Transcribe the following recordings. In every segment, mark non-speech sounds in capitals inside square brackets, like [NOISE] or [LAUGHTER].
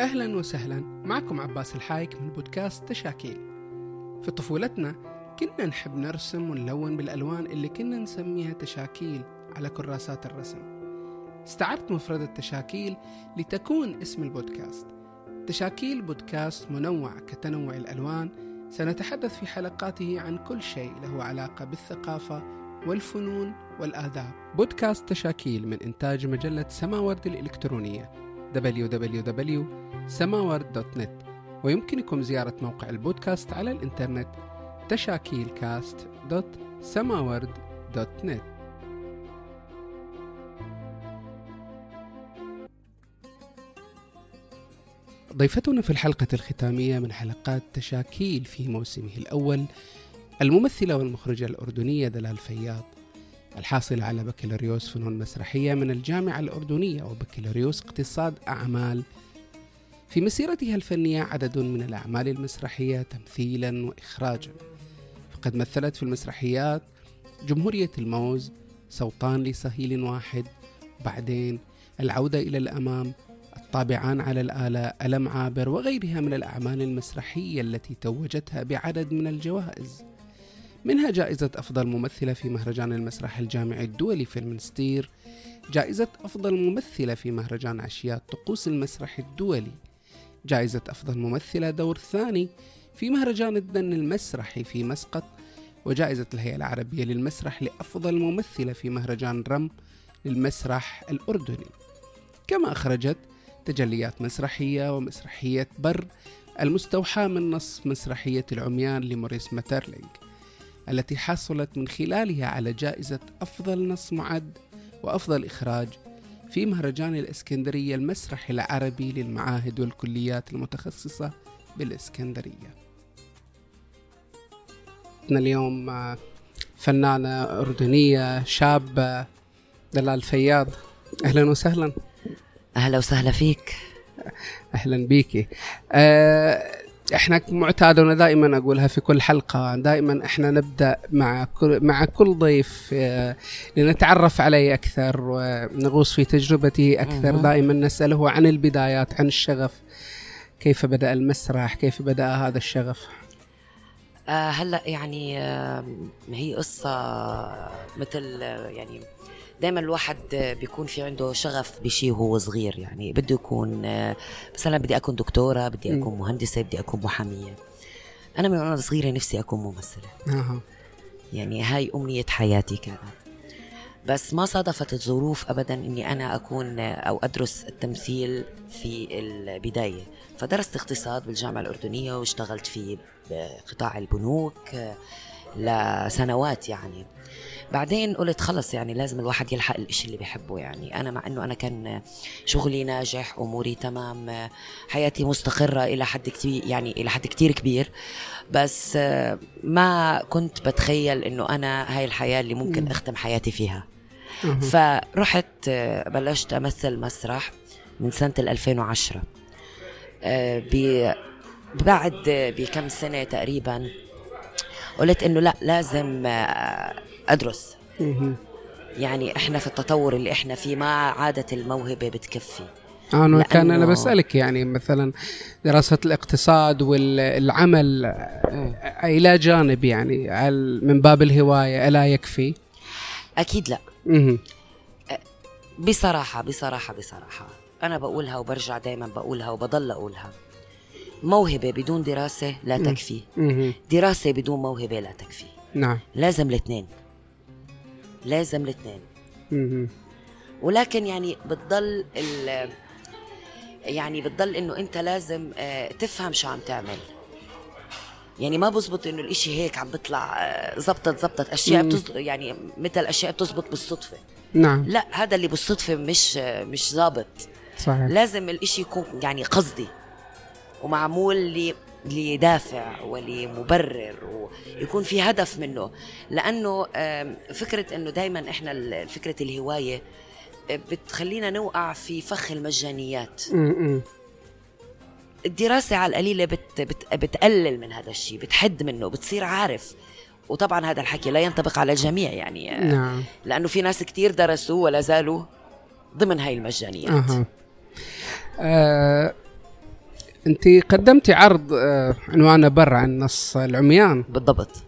أهلا وسهلا. معكم عباس الحايك من بودكاست تشاكيل. في طفولتنا كنا نحب نرسم ونلون بالألوان اللي كنا نسميها تشاكيل على كراسات الرسم. استعرت مفردة تشاكيل لتكون اسم البودكاست. تشاكيل بودكاست منوع كتنوع الألوان. سنتحدث في حلقاته عن كل شيء له علاقة بالثقافة والفنون والآداب. بودكاست تشاكيل من إنتاج مجلة سماورد الإلكترونية www.samaward.net ويمكنكم زيارة موقع البودكاست على الإنترنت تشاكيلكاست.samaward.net ضيفتنا في الحلقة الختامية من حلقات تشاكيل في موسمه الأول الممثلة والمخرجة الأردنية دلال فياض. الحاصلة على بكالوريوس فنون مسرحية من الجامعة الأردنية وبكالوريوس اقتصاد أعمال. في مسيرتها الفنية عدد من الأعمال المسرحية تمثيلا وإخراجا. فقد مثلت في المسرحيات جمهورية الموز سوطان لصهيل واحد وبعدين العودة إلى الأمام الطابعان على الآلة ألم عابر وغيرها من الأعمال المسرحية التي توجتها بعدد من الجوائز. منها جائزة أفضل ممثلة في مهرجان المسرح الجامعي الدولي في المنستير جائزة أفضل ممثلة في مهرجان عشيات طقوس المسرح الدولي جائزة أفضل ممثلة دور ثاني في مهرجان الدن المسرحي في مسقط وجائزة الهيئة العربية للمسرح لأفضل ممثلة في مهرجان رم للمسرح الأردني. كما أخرجت تجليات مسرحية ومسرحية بر المستوحاة من نص مسرحية العميان لموريس ماترلينج التي حصلت من خلالها على جائزة أفضل نص معد وأفضل إخراج في مهرجان الإسكندرية المسرحي العربي للمعاهد والكليات المتخصصة بالإسكندرية. اليوم فنانة أردنية شابة دلال فياض. أهلا وسهلا. أهلا وسهلا فيك. أهلا بيكي. أه إحنا معتادنا دائما أقولها في كل حلقة دائما إحنا نبدأ مع كل مع كل ضيف آه، لنتعرف عليه أكثر ونغوص في تجربته أكثر. دائما نسأله عن البدايات عن الشغف. كيف بدأ المسرح؟ كيف بدأ هذا الشغف؟ آه هلأ يعني آه هي قصة مثل يعني دائما الواحد بيكون في عنده شغف بشيء وهو صغير يعني بده يكون مثلا بدي أكون دكتورة بدي أكون مهندسة بدي أكون محامية. أنا من وأنا صغيرة نفسي أكون ممثلة. أه. يعني هاي أمنية حياتي كانت. بس ما صادفت الظروف ابدا إني أنا أكون أو أدرس التمثيل في البداية. فدرست اقتصاد بالجامعة الأردنية واشتغلت في قطاع البنوك. لسنوات يعني. بعدين قلت خلص يعني لازم الواحد يلحق الإشي اللي بيحبه يعني. أنا مع أنه أنا كان شغلي ناجح أموري تمام حياتي مستقرة إلى حد كتير يعني إلى حد كتير كبير. بس ما كنت بتخيل أنه أنا هاي الحياة اللي ممكن أختم حياتي فيها. فرحت بلشت أمثل مسرح من سنة 2010 بعد بكم سنة تقريبا قلت إنه لا لازم أدرس. يعني إحنا في التطور اللي إحنا فيه ما عادت الموهبة بتكفي. أنا كان أنا بسألك يعني مثلا دراسة الاقتصاد والعمل إلى جانب يعني من باب الهواية ألا يكفي؟ أكيد لا. بصراحة بصراحة بصراحة أنا بقولها وبرجع دائما بقولها وبضل أقولها. موهبة بدون دراسة لا تكفي. دراسة بدون موهبة لا تكفي. نعم. لازم الاثنين. لازم الاثنين. ولكن يعني بتضل يعني بتضل إنه أنت لازم آه، تفهم شو عم تعمل. يعني ما بزبط إنه الإشي هيك عم بيطلع آه، زبطت زبطت أشياء يعني مثل أشياء بتزبط بالصدفة. نعم. لا هذا اللي بالصدفة مش آه، مش ظابط. صحيح. لازم الإشي يكون يعني قصدي. ومعمول لدافع ولمبرر ويكون في هدف منه. لأنه فكرة إنه دائما إحنا فكرة الهواية آه، بتخلينا نوقع في فخ المجانيات. الدراسة على القليلة بت بت بتقلل من هذا الشيء بتحد منه بتصير عارف. وطبعا هذا الحكي لا ينطبق على الجميع يعني آه، نعم. لأنه في ناس كتير درسوا ولا زالوا ضمن هاي المجانيات. أه. أه انت قدمتي عرض آه، عنوانه بر عن نص العميان. بالضبط.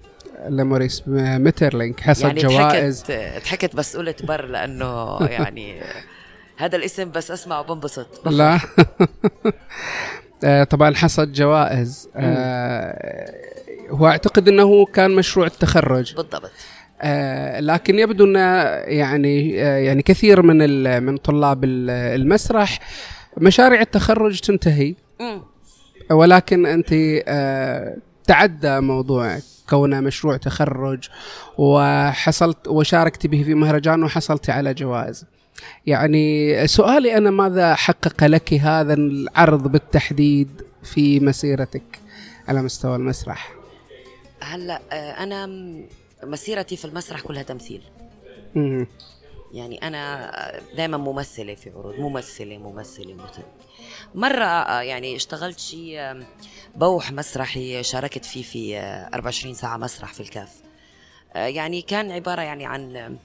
لموريس مترلينك حصل يعني جوائز. ضحكت ضحكت بس قلت بر لأنه [LAUGHS] يعني هذا الاسم بس أسمعه بنبسط بفرح. لا. [LAUGHS] آه، طبعا حصد جوائز. آه، هو أعتقد إنه كان مشروع التخرج. بالضبط. آه، لكن يبدو ان يعني آه، يعني كثير من من طلاب ال- المسرح مشاريع التخرج تنتهي. ولكن أنت آه، تعدى موضوع كونه مشروع تخرج وحصلت وشاركت به في مهرجان وحصلت على جوائز. يعني سؤالي أنا ماذا حقق لك هذا العرض بالتحديد في مسيرتك على مستوى المسرح؟ هلا آه، أنا مسيرتي في المسرح كلها تمثيل. يعني أنا دائما ممثلة في عروض ممثلة ممثلة ممثلة. مرة آه، يعني اشتغلت شيء آه، بوح مسرحي شاركت فيه في آه، 24 ساعة مسرح في الكاف آه، يعني كان عبارة يعني عن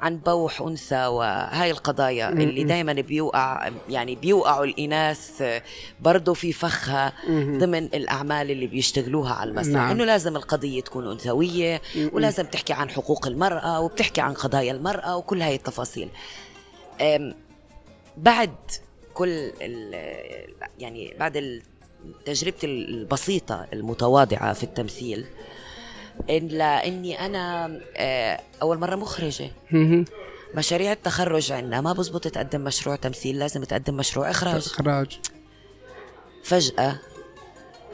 عن بوح أنثى وهاي القضايا اللي دائما بيوقع يعني بيوقعوا الإناث برضه في فخها ضمن الأعمال اللي بيشتغلوها على المسرح. نعم. إنه لازم القضية تكون أنثوية ولازم تحكي عن حقوق المرأة وبتحكي عن قضايا المرأة وكل هاي التفاصيل. بعد كل ال- يعني بعد تجربتي البسيطة المتواضعة في التمثيل إلا إني أنا آه، أول مرة مخرجة. مم. مشاريع التخرج عندنا ما بزبط تقدم مشروع تمثيل لازم تقدم مشروع إخراج. إخراج. فجأة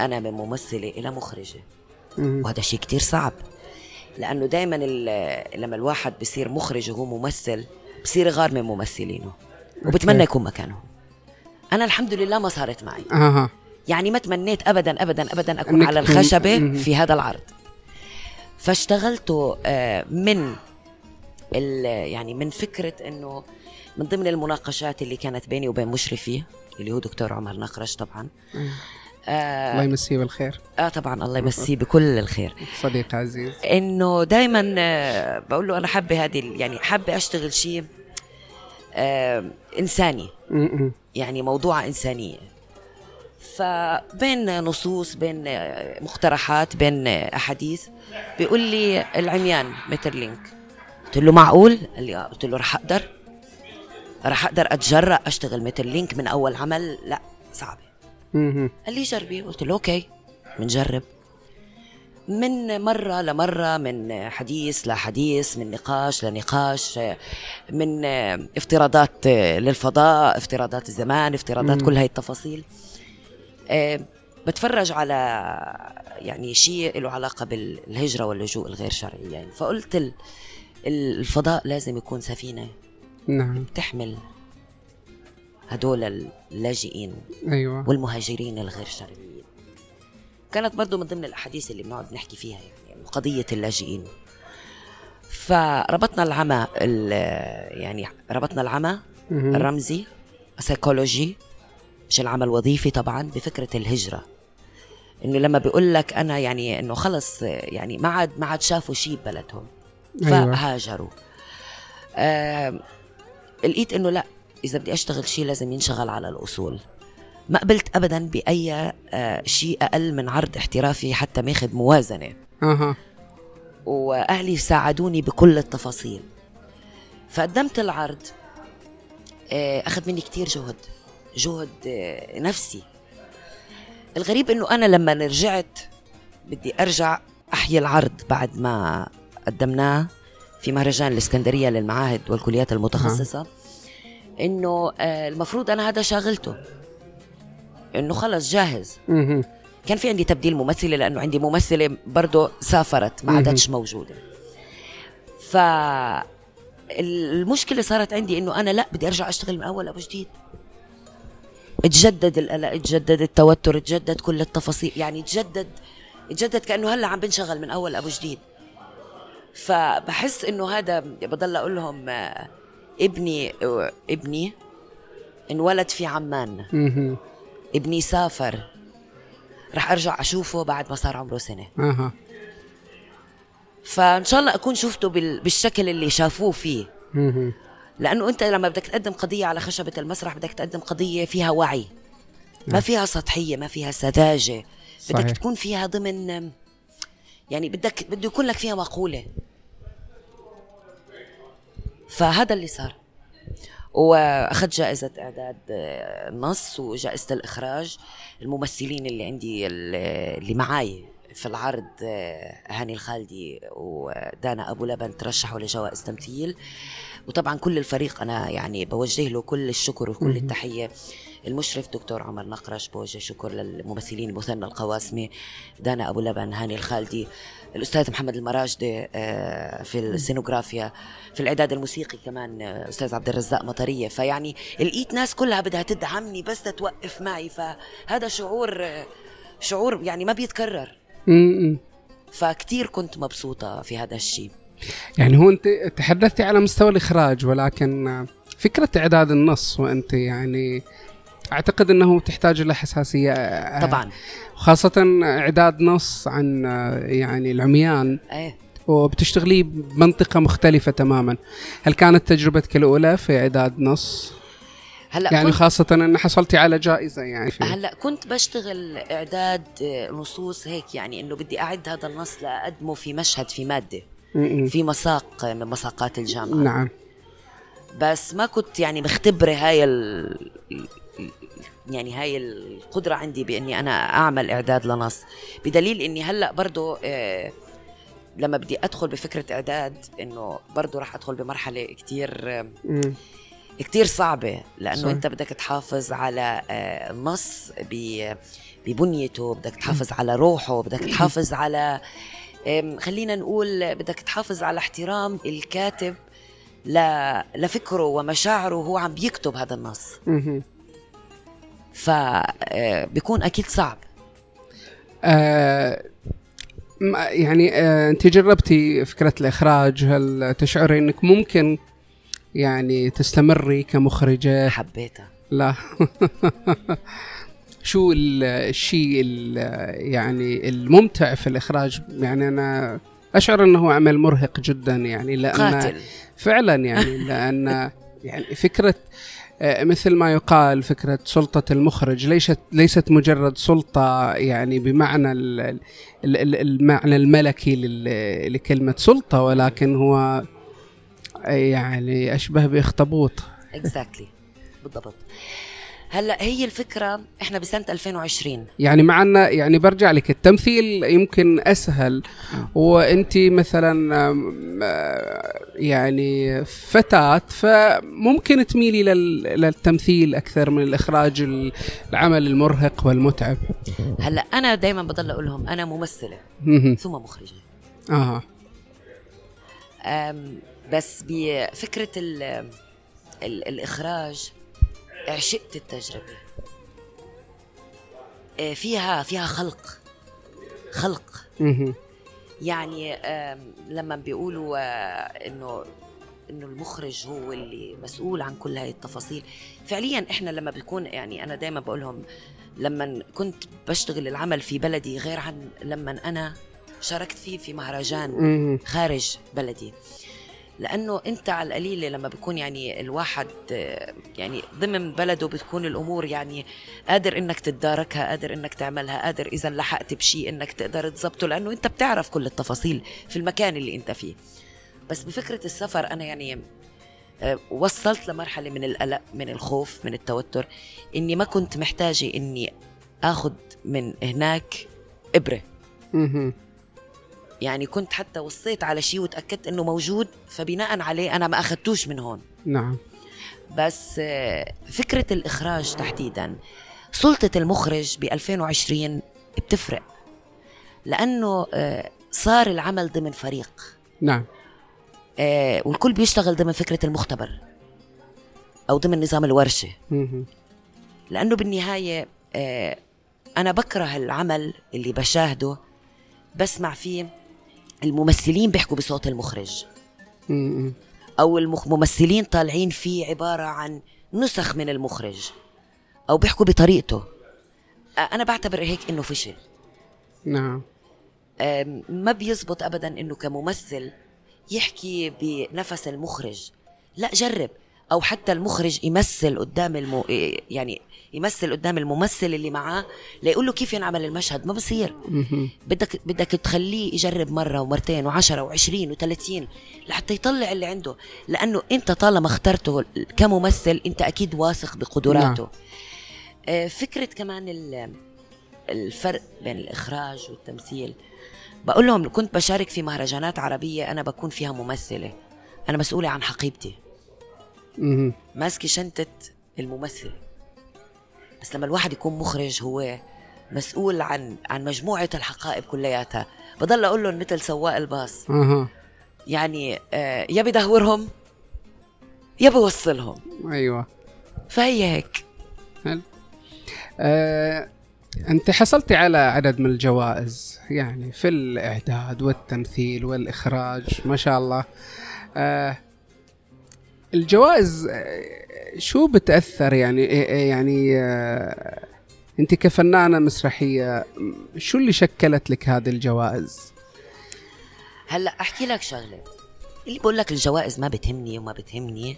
أنا من ممثلة إلى مخرجة. مم. وهذا شيء كتير صعب لأنه دايما لما الواحد بصير مخرج وهو ممثل بصير غار من ممثلينه وبتمنى يكون مكانهم. أنا الحمد لله ما صارت معي. يعني ما تمنيت ابدا ابدا ابدا أكون على الخشبة. في هذا العرض. فاشتغلت آه، من ال- يعني من فكرة إنه من ضمن المناقشات اللي كانت بيني وبين مشرفي اللي هو دكتور عمر نقرش طبعا الله آه, يمسيه بالخير. آه طبعا الله يمسيه بكل الخير. صديق عزيز. إنه دائما بقول له أنا حابة هذه يعني حابة أشتغل شيء آه إنساني. يعني موضوع إنسانية. فبين نصوص بين مقترحات بين أحاديث بيقول لي العميان مترلينك قلت له معقول؟ قال لي آه. قلت له رح أقدر؟ رح أقدر أتجرأ أشتغل مترلينك من أول عمل؟ لا صعبة مم. قال لي جربي قلت له أوكي بنجرب من مرة لمرة من حديث لحديث من نقاش لنقاش من افتراضات للفضاء افتراضات الزمان افتراضات. كل هاي التفاصيل بتفرج على يعني شيء له علاقة بالهجرة واللجوء الغير شرعي يعني. فقلت ال- الفضاء لازم يكون سفينة نعم. تحمل هدول اللاجئين أيوه. والمهاجرين الغير شرعيين. كانت برضو من ضمن الأحاديث اللي بنقعد نحكي فيها يعني قضية اللاجئين. فربطنا العمى ال- يعني ربطنا العمى. الرمزي سيكولوجي مش العمل الوظيفي طبعا بفكرة الهجرة. إنه لما بيقول لك أنا يعني إنه خلص يعني ما عاد ما عاد شافوا شيء ببلدهم أيوة. فهاجروا. آه لقيت إنه لا إذا بدي أشتغل شيء لازم ينشغل على الأصول. ما قبلت ابدا بأي آه شيء أقل من عرض احترافي حتى ماخذ موازنة. أها. وأهلي ساعدوني بكل التفاصيل. فقدمت العرض آه، أخذ مني كتير جهد. جهد نفسي. الغريب إنه أنا لما رجعت بدي أرجع أحيي العرض بعد ما قدمناه في مهرجان الإسكندرية للمعاهد والكليات المتخصصة. إنه آه، المفروض أنا هذا شاغلته. إنه خلص جاهز. كان في عندي تبديل ممثلة لأنه عندي ممثلة برضه سافرت ما عادتش موجودة. ف المشكلة صارت عندي إنه أنا لا بدي أرجع أشتغل من أول أبو جديد. تجدد القلق تجدد التوتر تجدد كل التفاصيل يعني تجدد تجدد كأنه هلا عم بنشغل من أول أبو جديد. فبحس إنه هذا بضل أقول لهم آه، ابني آه، ابني انولد في عمان. ابني سافر. رح أرجع أشوفه بعد ما صار عمره سنة. أها. فإن شاء الله أكون شفته بال- بالشكل اللي شافوه فيه. لأنه أنت لما بدك تقدم قضية على خشبة المسرح بدك تقدم قضية فيها وعي. ما فيها سطحية ما فيها سذاجة. صحيح. بدك تكون فيها ضمن يعني بدك بده يكون لك فيها مقولة. فهذا اللي صار. واخذت جائزة إعداد آه، نص وجائزة الإخراج. الممثلين اللي عندي اللي معاي في العرض هاني الخالدي ودانا أبو لبن ترشحوا لجوائز تمثيل. وطبعا كل الفريق أنا يعني بوجه له كل الشكر وكل التحية. المشرف دكتور عمر نقرش بوجه شكر للممثلين مثنى القواسمي دانا أبو لبن هاني الخالدي الأستاذ محمد المراجدي آه، في السينوغرافيا في الإعداد الموسيقي كمان آه، أستاذ عبد الرزاق مطرية. فيعني لقيت ناس كلها بدها تدعمني بس توقف معي فهذا شعور آه، شعور يعني ما بيتكرر. فكتير كنت مبسوطة في هذا الشيء. يعني هو انت تحدثتي على مستوى الإخراج ولكن فكرة إعداد النص وأنت يعني أعتقد إنه تحتاج إلى حساسية طبعا. خاصة إعداد نص عن يعني العميان. إيه. وبتشتغلي بمنطقة مختلفة تماما. هل كانت تجربتك الأولى في إعداد نص؟ هلأ يعني كنت خاصة إن حصلتي على جائزة يعني في هلأ كنت بشتغل إعداد نصوص هيك يعني إنه بدي أعد هذا النص لأقدمه في مشهد في مادة. م-م. في مساق من مساقات الجامعة. نعم. بس ما كنت يعني مختبرة هاي ال... يعني هاي القدرة عندي بإني أنا أعمل إعداد لنص. بدليل إني هلأ برضو آه لما بدي أدخل بفكرة إعداد إنه برضو رح أدخل بمرحلة كتير آه. كتير صعبة. لأنه صح. أنت بدك تحافظ على آه النص ببنيته بدك تحافظ على روحه بدك تحافظ على خلينا نقول بدك تحافظ على احترام الكاتب ل- لفكره ومشاعره وهو عم بيكتب هذا النص. فبيكون أكيد صعب. آه يعني آه أنت جربتي فكرة الإخراج؟ هل تشعري إنك ممكن يعني تستمري كمخرجة؟ حبيتها. لا. [LAUGHS] شو ال- الشيء ال- يعني الممتع في الإخراج؟ يعني أنا أشعر إنه عمل مرهق جدا يعني لأن قاتل. فعلا يعني [LAUGHS] لأن يعني فكرة آه، مثل ما يقال فكرة سلطة المخرج ليست ليست مجرد سلطة يعني بمعنى ال- ال- ال- المعنى الملكي لكلمة سلطة ولكن هو يعني أشبه بإخطبوط. اكزاكتلي بالضبط. هلا هي الفكرة إحنا بسنة 2020 يعني مع ان يعني برجع لك التمثيل يمكن أسهل. وانت مثلا آه، يعني فتاة فممكن تميلي لل- للتمثيل أكثر من الإخراج العمل المرهق والمتعب. هلا أنا دائما بضل أقول لهم أنا ممثلة. ثم مخرجة. آه. أم، بس بفكرة ال ال الإخراج عشقت التجربة. آه، فيها فيها خلق. خلق. يعني لما بيقولوا آه، إنه إنه المخرج هو اللي مسؤول عن كل هاي التفاصيل. فعليا إحنا لما بيكون يعني أنا دائما بقول لهم لما كنت بشتغل العمل في بلدي غير عن لما أنا شاركت فيه في مهرجان. خارج بلدي. لأنه أنت على القليله لما بيكون يعني الواحد يعني ضمن بلده بتكون الأمور يعني قادر إنك تتداركها قادر إنك تعملها قادر إذا لحقت بشيء إنك تقدر تزبطه لأنه أنت بتعرف كل التفاصيل في المكان اللي أنت فيه بس بفكرة السفر أنا يعني آه، وصلت لمرحلة من القلق من الخوف من التوتر إني ما كنت محتاجة إني اخذ من هناك إبرة. يعني كنت حتى وصيت على شيء وتأكدت إنه موجود فبناء عليه أنا ما اخذتوش من هون. نعم. بس فكرة الإخراج تحديدا سلطة المخرج ب 2020 بتفرق لأنه آه، صار العمل ضمن فريق. نعم. آه، والكل بيشتغل ضمن فكرة المختبر أو ضمن نظام الورشة. لأنه بالنهاية آه، أنا بكره العمل اللي بشاهده بسمع فيه الممثلين بيحكوا بصوت المخرج. أو الممثلين طالعين فيه عبارة عن نسخ من المخرج. أو بيحكوا بطريقته. أنا بعتبر هيك إنه فشل. نعم. ما بيزبط ابدا إنه كممثل يحكي بنفس المخرج. لا جرب. أو حتى المخرج يمثل قدام المو... يعني يمثل قدام الممثل اللي معاه ليقول له كيف ينعمل المشهد؟ ما بصير. بدك بدك تخليه يجرب مرة ومرتين وعشرة وعشرين وثلاثين لحتى يطلع اللي عنده. لأنه أنت طالما اخترته كممثل أنت أكيد واثق بقدراته. آه، فكرة كمان ال- الفرق بين الإخراج والتمثيل. بقول لهم كنت بشارك في مهرجانات عربية أنا بكون فيها ممثلة. أنا مسؤولة عن حقيبتي. ماسكة شنطة الممثل. بس لما الواحد يكون مخرج هو مسؤول عن عن مجموعة الحقائب كلياتها. بضل أقول لهم مثل سواق الباص. يعني آه يا بدهورهم يا بوصلهم أيوه. فهي هيك. حلو. آه، أنت حصلتي على عدد من الجوائز يعني في الإعداد والتمثيل والإخراج ما شاء الله. آه، الجوائز آه، شو بتأثر؟ يعني آه، يعني آه، أنت كفنانة مسرحية شو اللي شكلت لك هذه الجوائز؟ هلا أحكي لك شغلة. اللي بقول لك الجوائز ما بتهمني وما بتهمني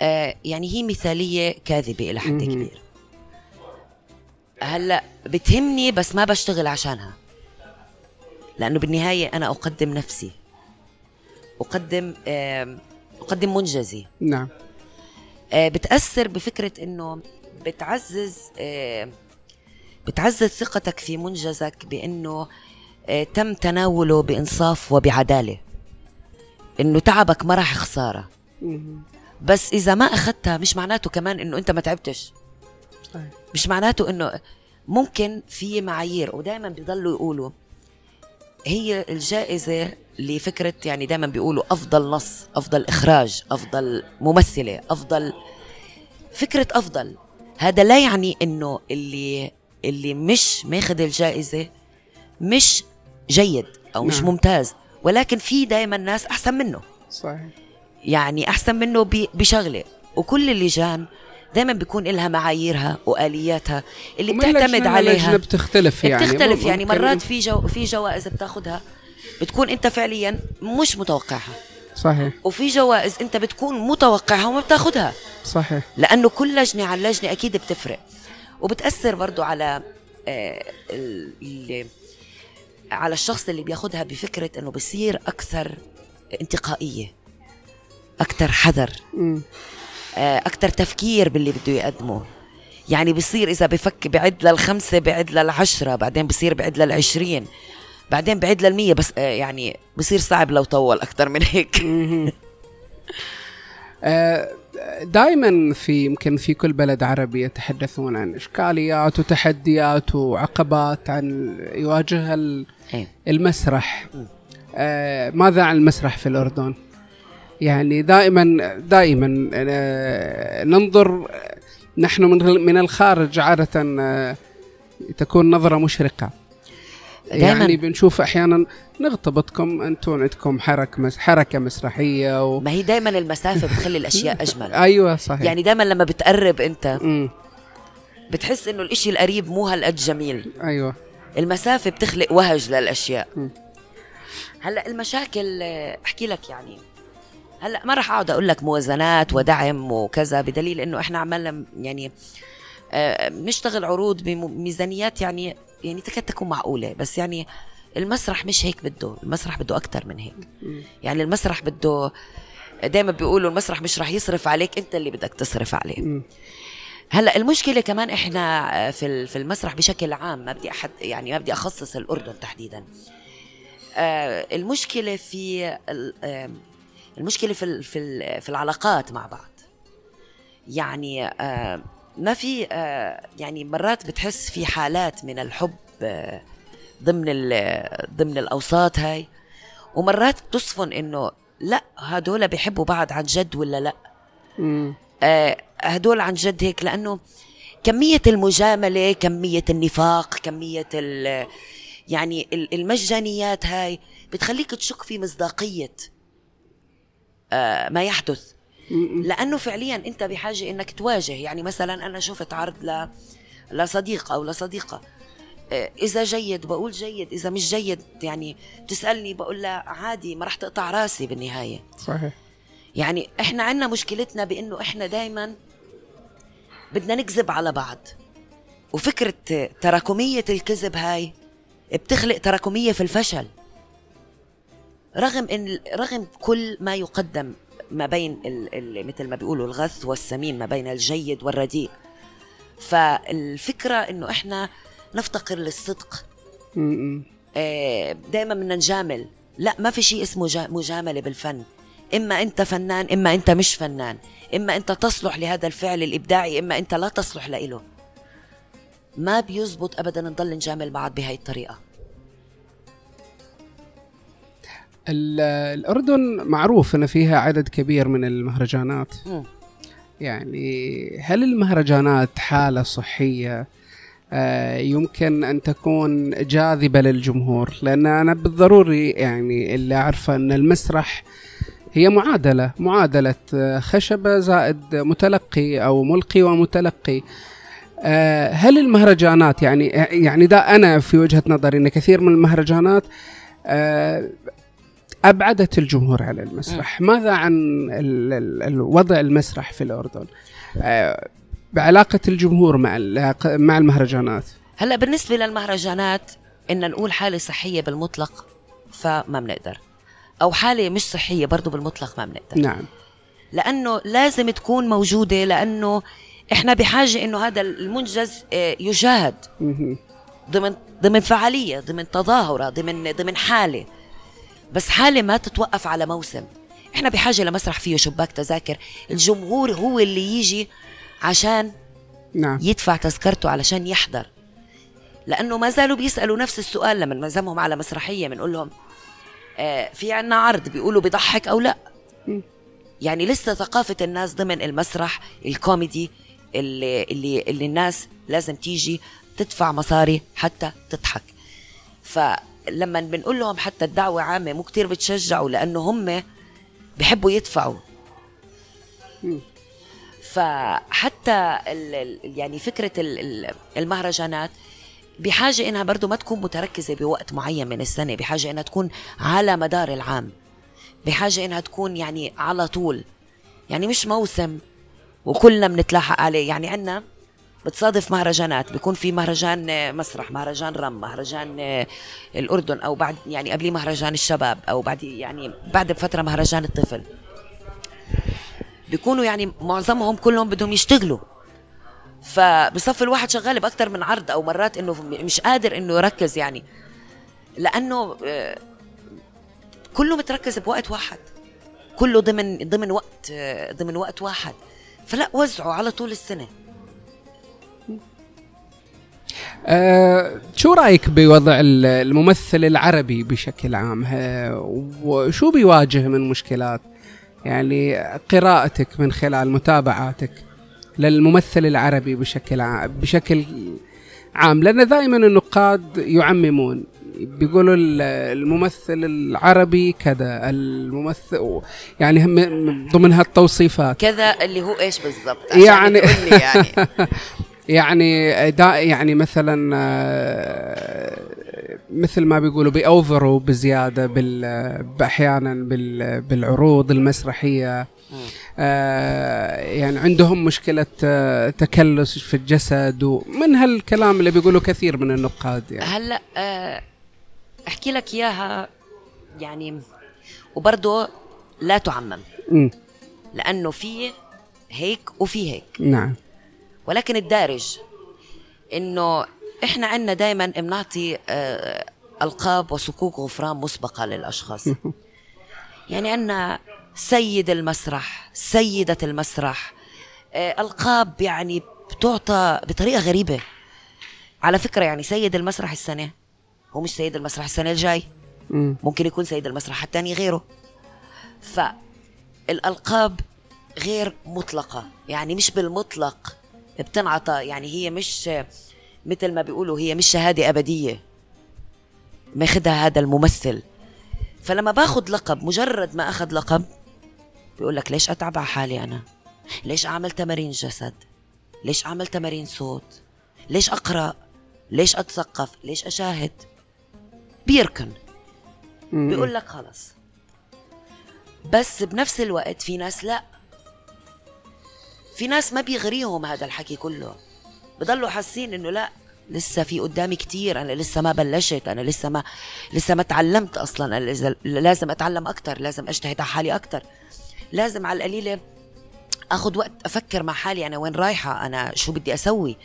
آه يعني هي مثالية كاذبة إلى حد. كبير. هلا بتهمني بس ما بشتغل عشانها. لأنه بالنهاية أنا أقدم نفسي. أقدم آه اقدم منجزي. نعم. آه، بتأثر بفكرة إنه بتعزز آه، بتعزز ثقتك في منجزك بإنه آه، تم تناوله بإنصاف وبعدالة. إنه تعبك ما راح خسارة مهم. بس إذا ما أخذتها مش معناته كمان إنه أنت ما تعبتش. مش معناته إنه ممكن في معايير ودائما بيضلوا يقولوا هي الجائزة لفكرة يعني دائما بيقولوا أفضل نص أفضل إخراج أفضل ممثلة أفضل فكرة أفضل. هذا لا يعني إنه اللي اللي مش ماخذ الجائزة مش جيد أو مش نعم. ممتاز ولكن في دائما ناس أحسن منه. صحيح. يعني أحسن منه ب- بشغلة. وكل اللجان دائما بيكون لها معاييرها وآلياتها اللي بتعتمد عليها. بتختلف يعني. بتختلف يعني. مرات في جو في جوائز بتاخدها بتكون أنت فعليا مش متوقعها. صحيح. وفي جوائز أنت بتكون متوقعها وما بتاخدها. صحيح. لأنه كل لجنة عن لجنه أكيد بتفرق. وبتأثر برضو على آه، ال- اللي على الشخص اللي بياخدها بفكرة إنه بصير أكثر انتقائية أكثر حذر. مم. أكثر تفكير باللي بده يقدمه. يعني بصير إذا بفك بعد للخمسة بعد للعشرة بعدين بصير بعد للعشرين بعدين بعد للمية بس آه، يعني بصير صعب لو طول أكثر من هيك. [LAUGHS] دائما في يمكن في كل بلد عربي يتحدثون عن إشكاليات وتحديات وعقبات عن يواجهها إيه. المسرح. آه، ماذا عن المسرح في الأردن؟ يعني دائما دائما آه، ننظر نحن من من الخارج عادة آه، تكون نظرة مشرقة دايماً. يعني بنشوف أحيانا نغتبطكم أنتم عندكم حركة مس حركة مسرحية و... ما هي دائما المسافة بتخلي الأشياء أجمل [LAUGHS] أيوه صحيح يعني دائما لما بتقرب أنت. بتحس إنه الإشي القريب مو هالقد جميل أيوه المسافة بتخلق وهج للأشياء. هلأ المشاكل آه، أحكي لك يعني هلا ما راح أقعد أقول لك موازنات ودعم وكذا بدليل إنه إحنا عمالنا يعني آه، بنشتغل عروض بميزانيات يعني يعني تكاد تكون معقولة بس يعني المسرح مش هيك بده المسرح بده أكثر من هيك. يعني المسرح بده دائما بيقولوا المسرح مش رح يصرف عليك أنت اللي بدك تصرف عليه. هلا المشكلة كمان إحنا آه، في في المسرح بشكل عام ما بدي احد يعني ما بدي أخصص الأردن تحديدا. آه، المشكلة في المشكلة في ال- في ال- في العلاقات مع بعض يعني آه، ما في آه، يعني مرات بتحس في حالات من الحب آه، ضمن ال- ضمن الأوساط هاي ومرات بتصفن إنه لا هدول بيحبوا بعض عن جد ولا لا مم. آه، هدول عن جد هيك لأنه كمية المجاملة كمية النفاق كمية ال يعني ال- المجانيات هاي بتخليك تشك في مصداقية ما يحدث. لأنه فعليا أنت بحاجة إنك تواجه. يعني مثلا أنا شفت عرض ل لصديق أو لصديقة. آه، إذا جيد بقول جيد. إذا مش جيد يعني بتسالني بقول لها عادي ما رح تقطع راسي بالنهاية. صحيح. يعني إحنا عندنا مشكلتنا بإنه إحنا دائما بدنا نكذب على بعض. وفكرة تراكمية الكذب هاي بتخلق تراكمية في الفشل. رغم إن رغم كل ما يقدم ما بين مثل ما بيقولوا الغث والسمين ما بين الجيد والرديء. فالفكرة إنه إحنا نفتقر للصدق. آه، دائما بدنا نجامل. لا ما في شيء اسمه مجاملة بالفن. إما أنت فنان إما أنت مش فنان. إما أنت تصلح لهذا الفعل الإبداعي إما أنت لا تصلح لإله. ما بيزبط أبدا نضل نجامل بعض بهاي الطريقة. الأردن معروف أن فيها عدد كبير من المهرجانات. م. يعني هل المهرجانات حالة صحية؟ آه، يمكن أن تكون جاذبة للجمهور لأن أنا بالضروري يعني اللي أعرفه أن المسرح هي معادلة معادلة آه، خشبة زائد متلقي أو ملقي ومتلقي. آه، هل المهرجانات يعني يعني ده أنا في وجهة نظري أن كثير من المهرجانات أبعدت الجمهور عن المسرح. ماذا عن الوضع المسرح في الأردن؟ بعلاقة الجمهور مع مع المهرجانات. هلا بالنسبة للمهرجانات إن نقول حالة صحية بالمطلق فما بنقدر أو حالة مش صحية برضو بالمطلق ما بنقدر نعم. لأنه لازم تكون موجودة لأنه إحنا بحاجة إنه هذا المنجز آه، يشاهد ضمن ضمن فعالية ضمن تظاهرة ضمن ضمن حالة. بس حالة ما تتوقف على موسم. إحنا بحاجة لمسرح فيه شباك تذاكر. الجمهور هو اللي يجي عشان نعم. يدفع تذكرته علشان يحضر. لأنه ما زالوا بيسألوا نفس السؤال لما نعزمهم على مسرحية بنقول لهم آه في عنا عرض بيقولوا بيضحك أو لا؟ م. يعني لسه ثقافة الناس ضمن المسرح الكوميدي اللي اللي اللي الناس لازم تيجي تدفع مصاري حتى تضحك. فلما بنقول لهم حتى الدعوة عامة مو كتير بتشجعوا لأنه هم بحبوا يدفعوا. فحتى يعني فكرة المهرجانات بحاجة إنها برضو ما تكون متركزة بوقت معين من السنة بحاجة إنها تكون على مدار العام بحاجة إنها تكون يعني على طول. يعني مش موسم وكلنا بنتلاحق عليه. يعني عنا بتصادف مهرجانات بيكون في مهرجان مسرح مهرجان رم مهرجان الأردن أو بعد يعني قبليه مهرجان الشباب أو بعد يعني بعد بفترة مهرجان الطفل. بيكونوا يعني معظمهم كلهم بدهم يشتغلوا. فبصف الواحد شغال باكثر من عرض أو مرات إنه مش قادر إنه يركز يعني. لأنه آه، كله متركز بوقت واحد. كله ضمن ضمن وقت آه، ضمن وقت واحد. فلا وزعوا على طول السنة. أه شو رأيك بوضع الممثل العربي بشكل عام؟ وشو بيواجه من مشكلات؟ يعني قراءتك من خلال متابعاتك للممثل العربي بشكل عام بشكل عام. لأن دائما النقاد يعممون بيقولوا الممثل العربي كذا الممثل يعني هم ضمن هالتوصيفات كذا اللي هو إيش بالضبط؟ يعني يعني. [LAUGHS] يعني يعني مثلا آه، مثل ما بيقولوا بيأوفروا بزيادة بال أحيانا بال بالعروض المسرحية. آه يعني عندهم مشكلة آه تكلس في الجسد ومن هالكلام اللي بيقولوا كثير من النقاد يعني. هلأ أحكي لك إياها يعني وبرضه لا تعمم. م. لأنه في هيك وفي هيك. نعم. ولكن الدارج إنه إحنا عندنا دائما بنعطي آه، ألقاب وصكوك غفران مسبقة للأشخاص. [LAUGHS] يعني عندنا سيد المسرح سيدة المسرح آه، ألقاب يعني بتعطى بطريقة غريبة. على فكرة يعني سيد المسرح السنة هو مش سيد المسرح السنة الجاي. ممكن يكون سيد المسرح الثاني غيره. فالألقاب غير مطلقة. يعني مش بالمطلق. بتنعطى يعني هي مش مثل ما بيقولوا هي مش شهادة أبدية. ماخدها هذا الممثل. فلما باخذ لقب مجرد ما أخذ لقب بيقول لك ليش أتعب على حالي أنا؟ ليش أعمل تمارين جسد؟ ليش أعمل تمارين صوت؟ ليش أقرأ؟ ليش أتثقف؟ ليش أشاهد؟ بيركن. بيقول لك خلص بس بنفس الوقت في ناس لا. في ناس ما بيغريهم هذا الحكي كله. بضلوا حاسين إنه لا لسه في قدامي كتير أنا لسه ما بلشت أنا لسه ما لسه ما تعلمت أصلا أنا لازم أتعلم أكثر لازم أجتهد على حالي أكثر لازم على القليلة آخذ وقت أفكر مع حالي أنا وين رايحة أنا شو بدي أسوي.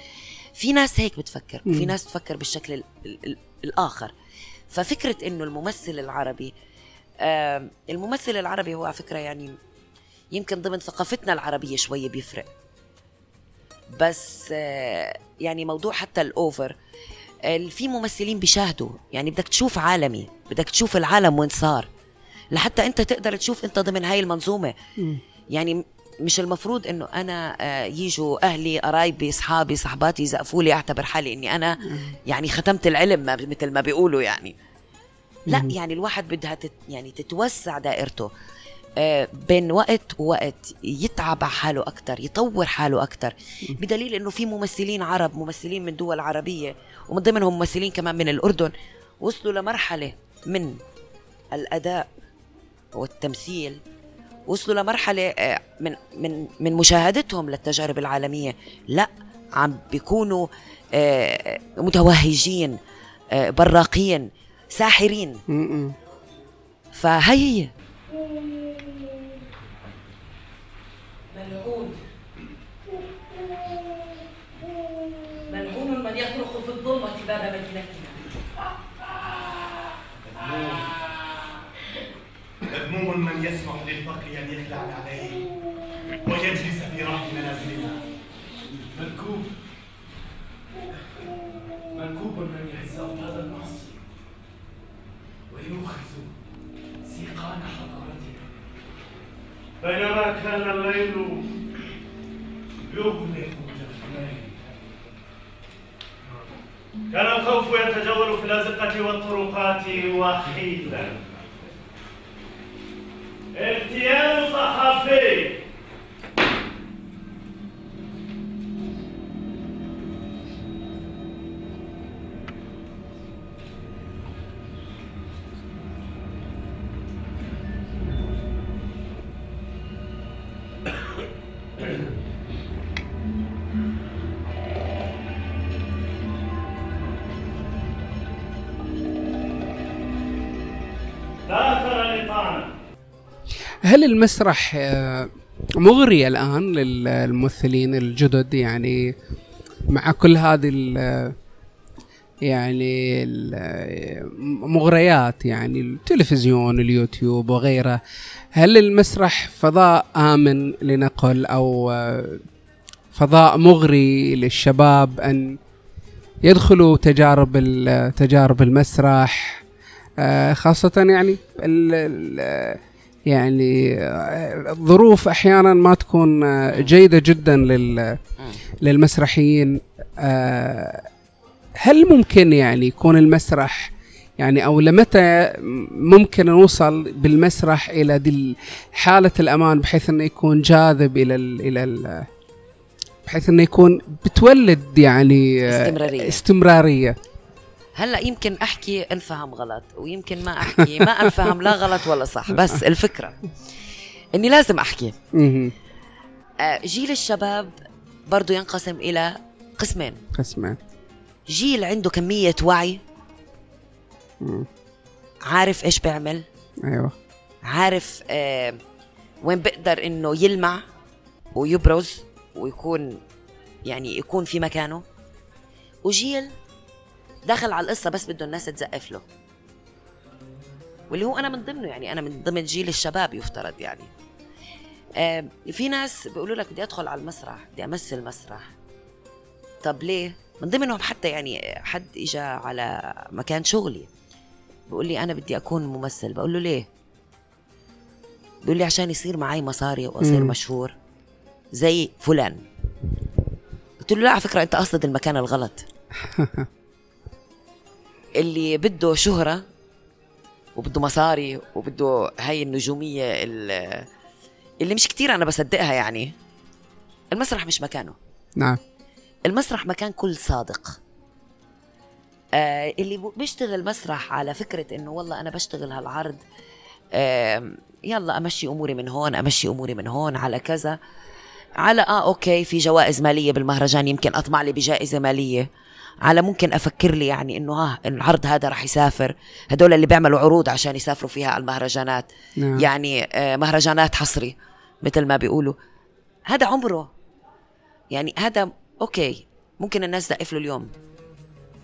في ناس هيك بتفكر وفي ناس تفكر بالشكل ال ال الآخر. ففكرة إنه الممثل العربي آه الممثل العربي هو على فكرة يعني يمكن ضمن ثقافتنا العربية شوية بيفرق. بس آه يعني موضوع حتى الأوفر آه في ممثلين بيشاهدوا يعني بدك تشوف عالمي بدك تشوف العالم وين صار. لحتى أنت تقدر تشوف أنت ضمن هاي المنظومة. يعني مش المفروض إنه أنا آه، يجوا أهلي قرايبي اصحابي صحباتي يزقفوا لي أعتبر حالي إني أنا يعني ختمت العلم مثل ما بيقولوا يعني. لا يعني الواحد بدها تت يعني تتوسع دائرته. بين وقت ووقت يتعب على حاله أكثر يطور حاله أكثر بدليل أنه في ممثلين عرب ممثلين من دول عربية ومن ضمنهم ممثلين كمان من الأردن وصلوا لمرحلة من الأداء والتمثيل وصلوا لمرحلة آه، من من من مشاهدتهم للتجارب العالمية. لا عم بيكونوا آه، متوهجين براقين ساحرين. فهي هي. ملعون. ملعون من يطرق في الظلمة باب مدينتنا. مذموم من يسمح للفقر أن يخلع عليه بينما كان الليل يغلق جفنيه كان الخوف يتجول في الأزقة والطرقات وحيدا اغتيال المسرح آه، مغري الآن للممثلين الجدد يعني مع كل هذه ال يعني المغريات يعني التلفزيون اليوتيوب وغيره. هل المسرح فضاء آمن لنقل أو آه، فضاء مغري للشباب أن يدخلوا تجارب تجارب المسرح؟ آه، خاصة يعني يعني الظروف أحيانا ما تكون جيدة جدا لل للمسرحيين. آه، هل ممكن يعني يكون المسرح يعني أو لمتى ممكن نوصل بالمسرح إلى دي حالة الأمان بحيث إنه يكون جاذب إلى ال إلى ال بحيث إنه يكون بتولد يعني استمرارية. استمرارية. هلا يمكن احكي انفهم غلط ويمكن ما احكي. ما انفهم لا غلط ولا صح بس الفكرة إني لازم أحكي. آه، جيل الشباب برضو ينقسم إلى قسمين. قسمين. جيل عنده كمية وعي. عارف إيش بيعمل. أيوه. عارف آه وين بقدر إنه يلمع ويبرز ويكون يعني يكون في مكانه. وجيل دخل على القصة بس بده الناس تزقف له. واللي هو أنا من ضمنه يعني أنا من ضمن جيل الشباب يفترض يعني. آه في ناس بيقولوا لك بدي أدخل على المسرح بدي أمثل مسرح. طب ليه؟ من ضمنهم حتى يعني حد اجى على مكان شغلي. بيقول لي أنا بدي أكون ممثل. بقول له ليه؟ بيقول لي عشان يصير معي مصاري وأصير مم. مشهور. زي فلان. قلت له لا على فكرة أنت قصد المكان الغلط. [LAUGHS] اللي بده شهرة وبده مصاري وبده هاي النجومية اللي مش كتير أنا بصدقها يعني. المسرح مش مكانه. نعم. المسرح مكان كل صادق. آه اللي بيشتغل مسرح على فكرة إنه والله أنا بشتغل هالعرض آم، يلا أمشي أموري من هون أمشي أموري من هون على كذا. على آه okay في جوائز مالية بالمهرجان يمكن أطمع لي بجائزة مالية. على ممكن أفكر لي يعني إنه ها العرض هذا رح يسافر. هدول اللي بيعملوا عروض عشان يسافروا فيها على المهرجانات. نعم. يعني آه، مهرجانات حصري مثل ما بيقولوا. هذا عمره. يعني هذا okay ممكن الناس تزقف له اليوم.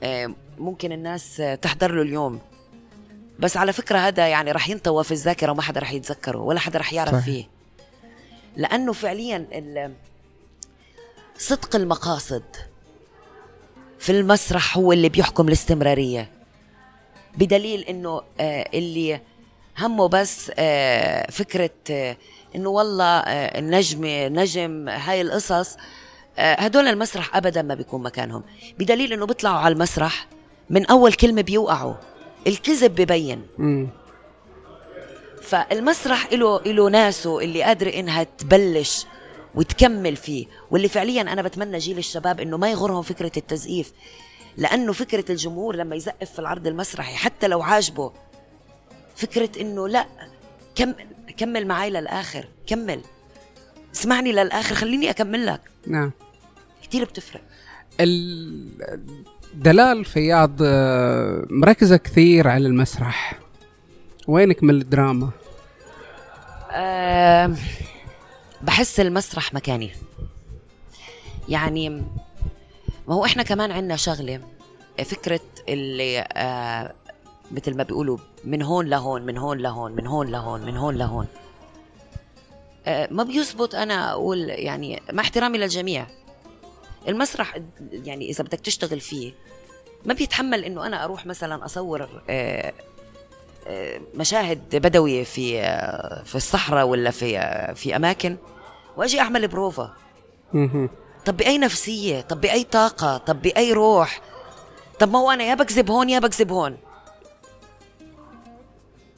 آه، ممكن الناس آه، تحضر له اليوم. بس على فكرة هذا يعني رح ينطوى في الذاكرة وما حدا رح يتذكره ولا حدا رح يعرف صحيح. فيه. لأنه فعليا صدق المقاصد في المسرح هو اللي بيحكم الاستمرارية. بدليل إنه آه، اللي همه بس آه، فكرة آه، إنه والله آه، النجم نجم هاي القصص هدول المسرح ابدا ما بيكون مكانهم. بدليل إنه بيطلعوا على المسرح من أول كلمة بيوقعوا. الكذب ببين. فالمسرح له له ناسه اللي قادرة إنها تبلش وتكمل فيه. واللي فعليا أنا بتمنى جيل الشباب إنه ما يغرهم فكرة التزقيف لأنه فكرة الجمهور لما يزقف في العرض المسرحي حتى لو عاجبه فكرة إنه لا كمل كمل معي للآخر كمل. اسمعني للآخر خليني أكمل لك. نعم. كثير بتفرق. ال- دلال فياض آه، مركزة كثير على المسرح. وينك من الدراما؟ أه بحس المسرح مكاني. يعني ما هو إحنا كمان عندنا شغلة. فكرة اللي أه مثل ما بيقولوا من هون لهون من هون لهون من هون لهون من هون لهون. أه ما بيزبط أنا أقول يعني مع احترامي للجميع. المسرح يعني إذا بدك تشتغل فيه ما بيتحمل إنه أنا أروح مثلا أصور مشاهد بدوية في في الصحراء ولا في في أماكن. وأجي أعمل بروفا. طب بأي نفسية؟ طب بأي طاقة؟ طب بأي روح؟ طب ما هو أنا يا بكذب هون يا بكذب هون.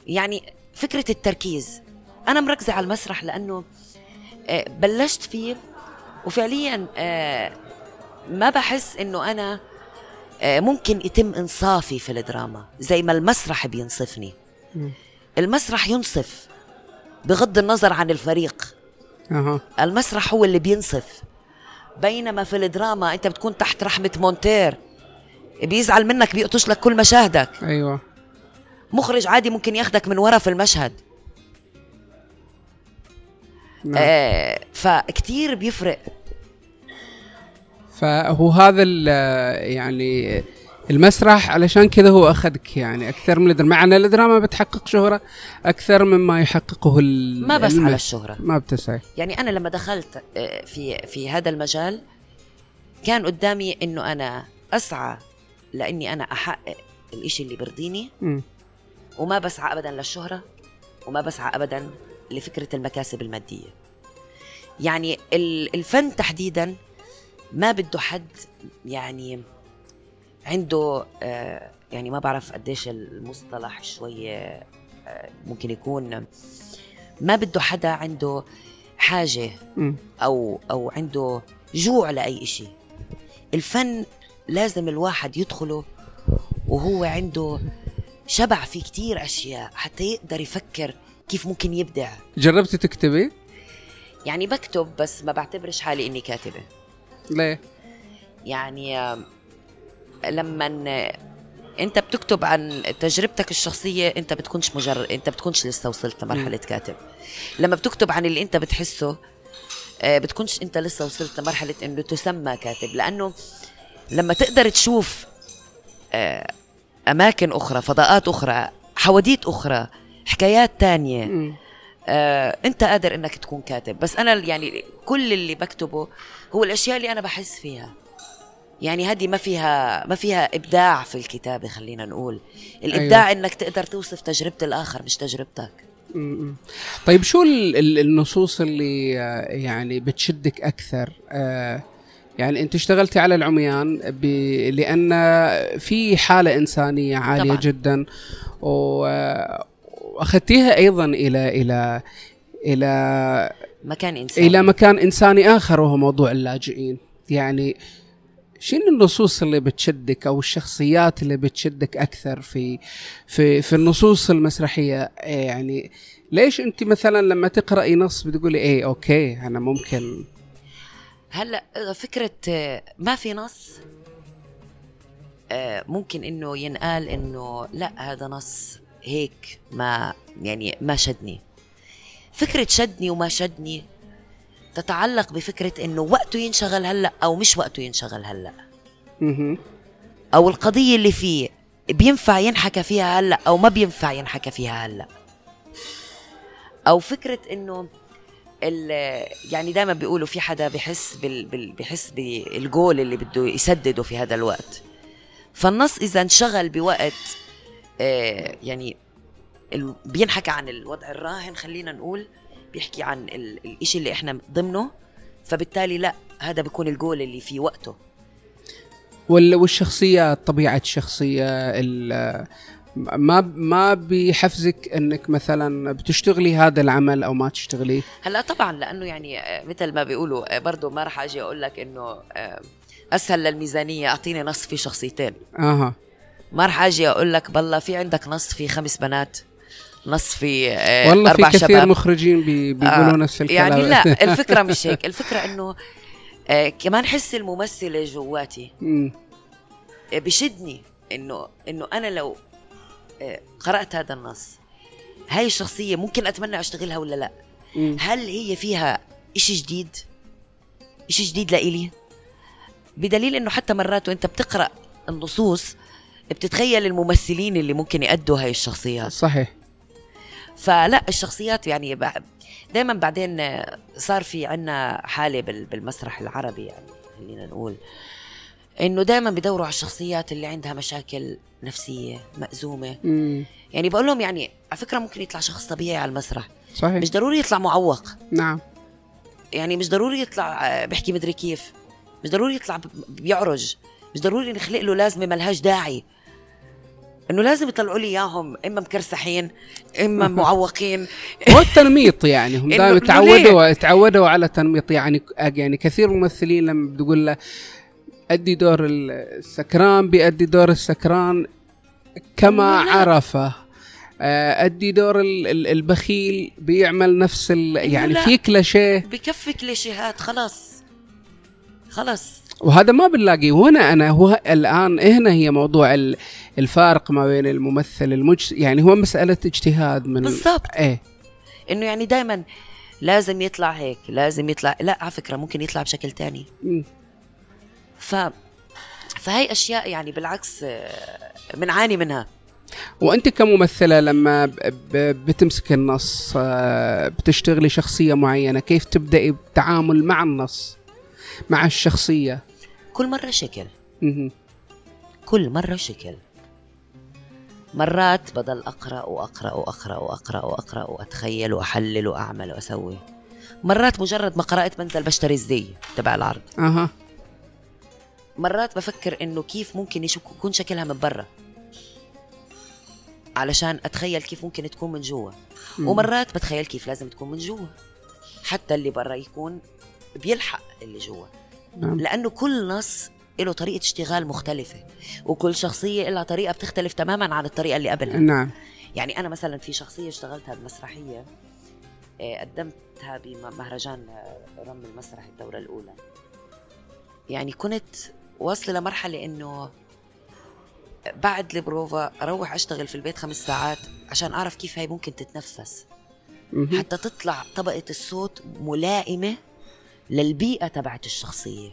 يعني فكرة التركيز. أنا مركزة على المسرح لأنه آه، بلشت فيه وفعليا آه، ما بحس إنه أنا آه، ممكن يتم إنصافي في الدراما زي ما المسرح بينصفني. المسرح ينصف بغض النظر عن الفريق. المسرح هو اللي بينصف. بينما في الدراما أنت بتكون تحت رحمة مونتير. بيزعل منك بيقطش لك كل مشاهدك. أيوه. مخرج عادي ممكن ياخدك من ورا في المشهد. نعم. آه فكتير بيفرق. فهو هذا ال- يعني المسرح علشان كذا هو أخذك يعني أكثر من الدراما مع أن الدراما بتحقق شهرة أكثر مما يحققه ما بس على الشهرة. ما بتسعي يعني أنا لما دخلت آه، في في هذا المجال كان قدامي إنه أنا أسعى لإني أنا أحقق الإشي اللي برضيني مم. وما بسعى ابدا للشهرة وما بسعى ابدا لفكرة المكاسب المادية. يعني ال- الفن تحديدا ما بده حد يعني عنده آه، يعني ما بعرف قديش المصطلح شوية آه، ممكن يكون ما بده حدا عنده حاجة مم. أو أو عنده جوع لأي إشي الفن لازم الواحد يدخله وهو عنده شبع في كتير أشياء حتى يقدر يفكر كيف ممكن يبدع جربتي تكتبي؟ يعني بكتب بس ما بعتبرش حالي إني كاتبة ليه؟ يعني لما أنت بتكتب عن تجربتك الشخصية أنت بتكونش مجرد أنت بتكونش لسه وصلت لمرحلة كاتب لما بتكتب عن اللي أنت بتحسه آه، بتكونش أنت لسه وصلت لمرحلة إنه تسمى كاتب لأنه لما تقدر تشوف آه، أماكن أخرى فضاءات أخرى حواديت أخرى حكايات تانية. آه، انت قادر انك تكون كاتب بس أنا يعني كل اللي بكتبه هو الأشياء اللي أنا بحس فيها يعني هذه ما فيها ما فيها إبداع في الكتابة خلينا نقول الإبداع أيوة. إنك تقدر توصف تجربة الآخر مش تجربتك مم. طيب شو ال- ال- النصوص اللي آه، يعني بتشدك أكثر؟ آه، يعني أنت اشتغلتي على العميان ب... لأن في حالة إنسانية عالية طبعاً. طبعا. جدا و... وأخذتيها أيضا إلى إلى إلى مكان انسان إلى مكان إنساني آخر وهو موضوع اللاجئين. يعني شنو النصوص اللي بتشدك أو الشخصيات اللي بتشدك أكثر في في في النصوص المسرحية؟ يعني ليش أنت مثلا لما تقرأي نص بتقولي إيه أوكي أنا ممكن. هلأ فكرة آه، ما في نص آه، ممكن إنه ينقال إنه لأ هذا نص هيك ما يعني ما شدني. فكرة شدني وما شدني تتعلق بفكرة إنه وقته ينشغل هلأ أو مش وقته ينشغل هلأ. مهم. أو القضية اللي فيه بينفع ينحكى فيها هلأ أو ما بينفع ينحكى فيها هلأ. أو فكرة إنه ال- يعني دائما بيقولوا في حدا بحس بال بال بحس بالجول اللي بده يسدده في هذا الوقت. فالنص إذا انشغل بوقت يعني ال- بينحكى عن الوضع الراهن خلينا نقول بيحكي عن ال- الإشي اللي إحنا ضمنه. فبالتالي لا هذا بيكون الجول اللي في وقته. وال- والشخصيات طبيعة الشخصية ال- ما ما بيحفزك إنك مثلا بتشتغلي هذا العمل أو ما تشتغليه هلا طبعا لأنه يعني آه، مثل ما بيقولوا آه، برضه ما راح أجي أقول لك إنه آه، أسهل للميزانية أعطيني نص فيه شخصيتين. أها. ما راح أجي أقول لك بالله في عندك نص فيه خمس بنات نص فيه آه، والله في أربع كثير شباب. مخرجين بي بيقولوا آه، نفس الكلام. يعني لا [LAUGHS] الفكرة مش هيك الفكرة إنه آه، كمان حس الممثلة جواتي. آه، بشدني إنه إنه أنا لو آه، قرأت هذا النص هاي الشخصية ممكن أتمنى أشتغلها ولا لا؟ مم. هل هي فيها إشي جديد؟ إشي جديد لإلي؟ بدليل إنه حتى مرات وأنت بتقرأ النصوص بتتخيل الممثلين اللي ممكن يأدوا هاي الشخصيات. صحيح. فلا الشخصيات يعني دائما بعدين صار في عنا حالة بال- بالمسرح العربي يعني خلينا نقول. إنه دائما بدوروا على الشخصيات اللي عندها مشاكل نفسية مأزومة. مم. يعني بقول لهم يعني على فكرة ممكن يطلع شخص طبيعي على المسرح. صحيح. مش ضروري يطلع معوق. نعم. يعني مش ضروري يطلع آه، بيحكي مدري كيف. مش ضروري يطلع بيعرج. مش ضروري نخلق له لازمة ملهاش داعي. إنه لازم يطلعوا لي إياهم إما مكرسحين إما [LAUGHS] معوقين. هو التنميط يعني هم دائما تعودوا تعودوا على تنميط يعني يعني كثير ممثلين لما بتقول له أدي دور السكران بيأدي دور السكران كما. عرفه. آه، أدي دور ال- ال- البخيل بيعمل نفس ال يعني. في كلاشيه بكفي كليشيهات خلاص. خلاص. وهذا ما بنلاقيه. وهنا أنا هو الآن هنا هي موضوع ال- الفارق ما بين الممثل المج يعني هو مسألة اجتهاد من بالضبط. إيه. إنه يعني دائما لازم يطلع هيك لازم يطلع لا على فكرة ممكن يطلع بشكل تاني. ف فهي أشياء يعني بالعكس آه، بنعاني منها. وأنت كممثلة لما بتمسك النص آه، بتشتغلي شخصية معينة كيف تبدأي بالتعامل مع النص مع الشخصية؟ كل مرة شكل. كل مرة شكل. مرات بضل أقرأ وأقرأ وأقرأ وأقرأ وأقرأ وأتخيل وأحلل وأعمل وأسوي. مرات مجرد ما قرأت بنزل بشتري الزي تبع العرض. أها. مرات بفكر إنه كيف ممكن يكون شكلها من برا. علشان أتخيل كيف ممكن تكون من جوا. ومرات بتخيل كيف لازم تكون من جوا. حتى اللي برا يكون بيلحق اللي جوا. نعم. لأنه كل نص له طريقة اشتغال مختلفة. وكل شخصية لها طريقة بتختلف تماما عن الطريقة اللي قبلها. نعم. يعني أنا مثلا في شخصية اشتغلتها بمسرحية آه، قدمتها بمهرجان رم المسرح الدورة الأولى. يعني كنت واصلة لمرحلة إنه بعد البروفا أروح أشتغل في البيت خمس ساعات عشان أعرف كيف هي ممكن تتنفس. حتى تطلع طبقة الصوت ملائمة للبيئة تبعت الشخصية.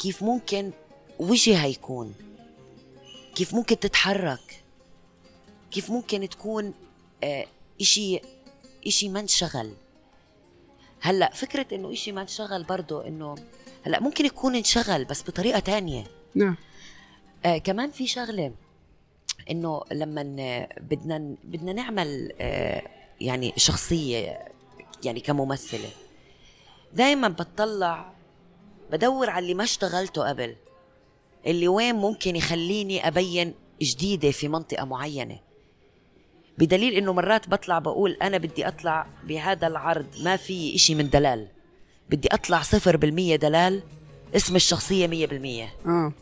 كيف ممكن وجهها يكون كيف ممكن تتحرك؟ كيف ممكن تكون آه إشي إشي ما انشغل؟ هلأ فكرة إنه إشي ما انشغل برضه إنه هلأ ممكن يكون انشغل بس بطريقة تانية. نعم. آه كمان في شغلة إنه لما بدنا بدنا نعمل آه يعني شخصية يعني كممثلة دائما بتطلع بدور على اللي ما اشتغلته قبل. اللي وين ممكن يخليني أبين جديدة في منطقة معينة. بدليل إنه مرات بطلع بقول أنا بدي أطلع بهذا العرض ما في إشي من دلال. بدي أطلع صفر بالمية دلال اسم الشخصية مية بالمية. آه.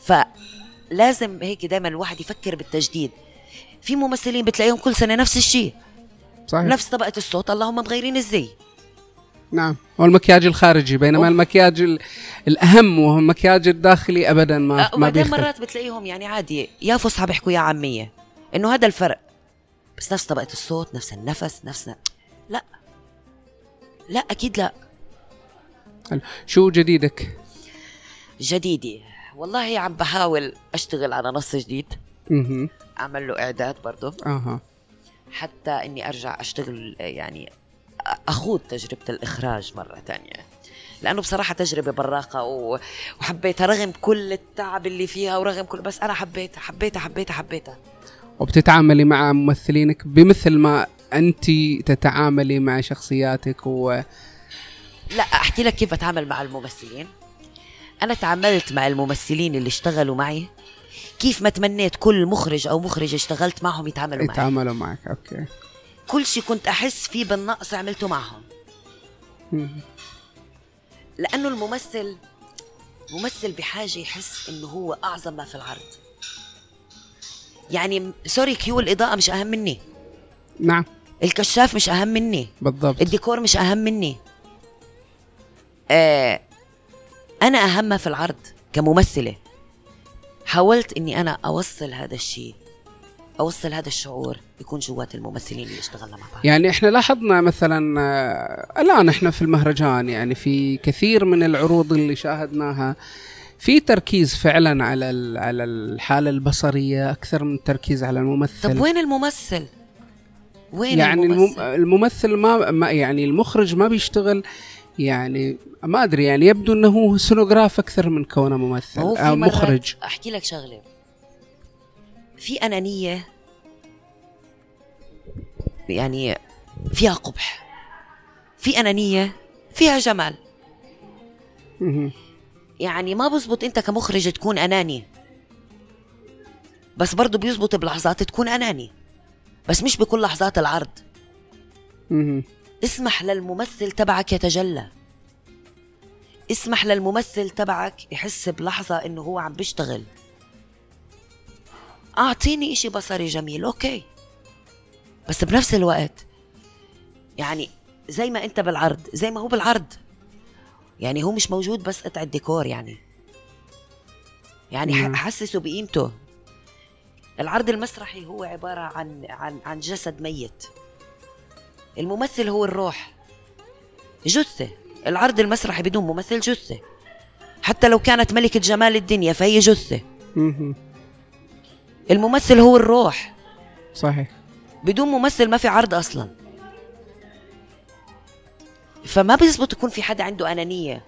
فلازم هيك دائما الواحد يفكر بالتجديد. في ممثلين بتلاقيهم كل سنة نفس الشيء. صحيح. نفس طبقة الصوت اللهم مغيرين الزي. نعم. والمكياج الخارجي بينما أوه. المكياج ال- الأهم وهو المكياج الداخلي ابدا ما آه، ما وبعدين بيختلف مرات بتلاقيهم يعني عادي يا فصحى بيحكوا يا عامية. إنه هذا الفرق. بس نفس طبقة الصوت نفس النفس نفس لا. لا أكيد لا. حلو. شو جديدك؟ جديدي. والله عم بحاول أشتغل على نص جديد. أها أعمل له إعداد برضه. أها. حتى إني أرجع أشتغل يعني أخوض تجربة الإخراج مرة تانية. لأنه بصراحة تجربة براقة و- وحبيتها رغم كل التعب اللي فيها ورغم كل بس أنا حبيتها حبيتها حبيتها حبيتها. وبتتعاملي مع ممثلينك بمثل ما أنت تتعاملي مع شخصياتك و لا أحكي لك كيف بتعامل مع الممثلين. أنا تعاملت مع الممثلين اللي اشتغلوا معي. كيف ما تمنيت كل مخرج أو مخرجة اشتغلت معهم يتعاملوا معي. يتعاملوا معك أوكي. كل شيء كنت أحس فيه بالنقص عملته معهم. لأنه الممثل ممثل بحاجة يحس إنه هو أعظم ما في العرض. يعني sorry cue الإضاءة مش أهم مني. نعم. الكشاف مش أهم مني. بالضبط. الديكور مش أهم مني. آه أنا أهم ما في العرض كممثلة. حاولت إني أنا أوصل هذا الشيء. أوصل هذا الشعور يكون جوات الممثلين اللي اشتغلنا مع بعض. يعني إحنا لاحظنا مثلا آه، الآن إحنا في المهرجان يعني في كثير من العروض اللي شاهدناها في تركيز فعلا على على الحالة البصرية أكثر من التركيز على الممثل. طب وين الممثل؟ وين يعني الممثل؟ المم- الممثل؟ ما, ما يعني المخرج ما بيشتغل يعني ما أدري يعني يبدو إنه هو سينوغراف أكثر من كونه ممثل أو مخرج. أحكي لك شغلة. في أنانية يعني فيها قبح في أنانية فيها جمال. يعني ما بزبط أنت كمخرج تكون اناني بس برضه بيزبط بلحظات تكون اناني بس مش بكل لحظات العرض. اسمح للممثل تبعك يتجلى اسمح للممثل تبعك يحس بلحظة إنه هو عم بيشتغل أعطيني إشي بصري جميل أوكي. بس بنفس الوقت يعني زي ما أنت بالعرض زي ما هو بالعرض. يعني هو مش موجود بس قطع الديكور يعني. يعني. حسسه بقيمته. العرض المسرحي هو عبارة عن عن عن جسد ميت. الممثل هو الروح. جثة. العرض المسرحي بدون ممثل جثة. حتى لو كانت ملكة جمال الدنيا فهي جثة. الممثل هو الروح. صحيح. بدون ممثل ما في عرض أصلا. فما بيزبط يكون في حدا عنده أنانية.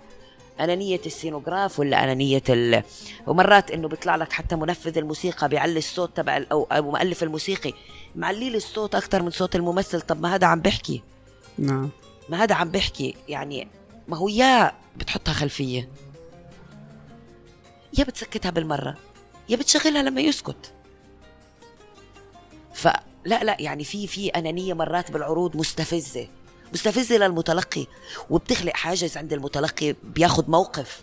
أنانية السينوغراف ولا أنانية ال... ومرات إنه بيطلع لك حتى منفذ الموسيقى بيعلي الصوت تبع ال- أو أو مؤلف الموسيقي. معلي لي الصوت أكثر من صوت الممثل. طب ما هذا عم بيحكي نعم. ما هذا عم بيحكي يعني ما هو يا بتحطها خلفية. يا بتسكتها بالمرة. يا بتشغلها لما يسكت. فلا لا يعني في في أنانية مرات بالعروض مستفزة مستفزة للمتلقي وبتخلق حاجز عند المتلقي بياخذ موقف.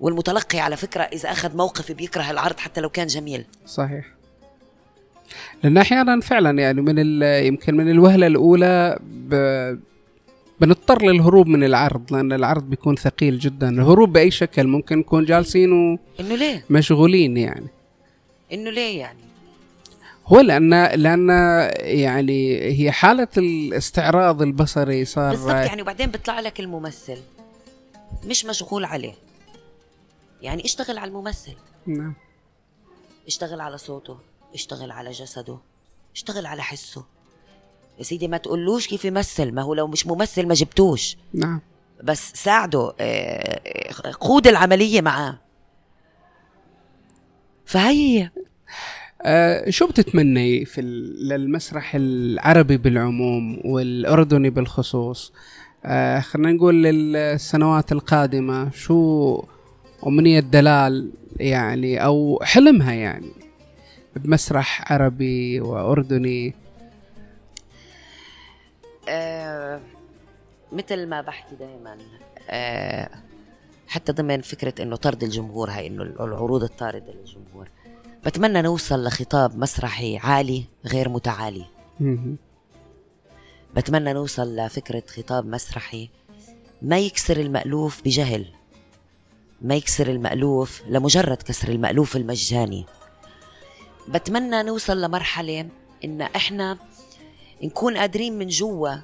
والمتلقي على فكرة إذا أخذ موقف بيكره العرض حتى لو كان جميل. صحيح. لأن أحيانا فعلا يعني من يمكن من الوهلة الأولى ب... بنضطر للهروب من العرض لأن العرض بيكون ثقيل جدا. الهروب بأي شكل ممكن نكون جالسين إنه ليه؟ ومشغولين يعني. إنه ليه يعني؟ هو لأن لأن يعني هي حالة الاستعراض البصري صار بالضبط يعني وبعدين بيطلع لك الممثل مش مشغول عليه. يعني اشتغل على الممثل. نعم. اشتغل على صوته اشتغل على جسده اشتغل على حسه. يا سيدي ما تقولوش كيف يمثل ما هو لو مش ممثل ما جبتوش. نعم. بس ساعده آه، آه، قود العملية معاه. فهي هي. آه شو بتتمني في للمسرح العربي بالعموم والأردني بالخصوص؟ آه خلينا نقول للسنوات القادمة شو أمنية دلال يعني أو حلمها يعني بمسرح عربي وأردني؟ آه مثل ما بحكي دائما آه حتى ضمن فكرة إنه طرد الجمهور هاي إنه العروض الطاردة للجمهور. بتمنى نوصل لخطاب مسرحي عالي غير متعالي. بتمنى نوصل لفكرة خطاب مسرحي ما يكسر المألوف بجهل ما يكسر المألوف لمجرد كسر المألوف المجاني. بتمنى نوصل لمرحلة إن إحنا نكون قادرين من جوا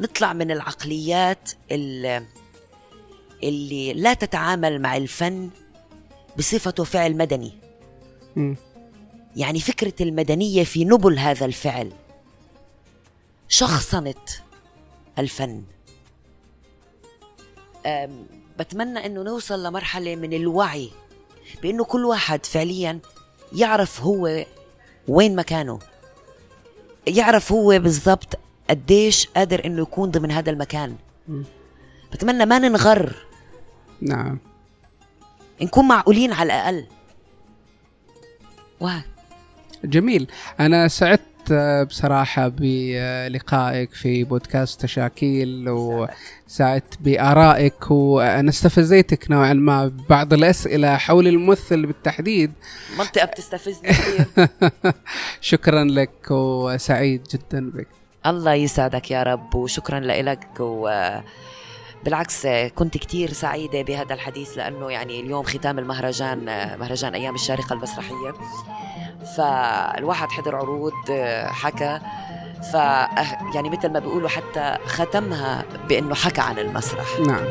نطلع من العقليات اللي, اللي لا تتعامل مع الفن بصفته فعل مدني. يعني فكرة المدنية في نبل هذا الفعل. شخصنة الفن. بتمنى إنه نوصل لمرحلة من الوعي بإنه كل واحد فعليا يعرف هو وين مكانه. يعرف هو بالضبط قديش قادر إنه يكون ضمن هذا المكان. بتمنى ما ننغر. نعم. نكون معقولين على الأقل. وهيك جميل. أنا سعدت بصراحة بلقائك في بودكاست تشاكيل وسعدت بآرائك وأنا استفزيتك نوعا ما ببعض الأسئلة حول الممثل بالتحديد. منطقة بتستفزني [LAUGHS] شكرا لك وسعيد جدا بك. الله يسعدك يا رب وشكرا لك و بالعكس كنت كتير سعيدة بهذا الحديث لأنه يعني اليوم ختام المهرجان مهرجان أيام الشارقة المسرحية. فالواحد حضر عروض حكى. ف يعني مثل ما بيقولوا حتى ختمها بأنه حكى عن المسرح. نعم.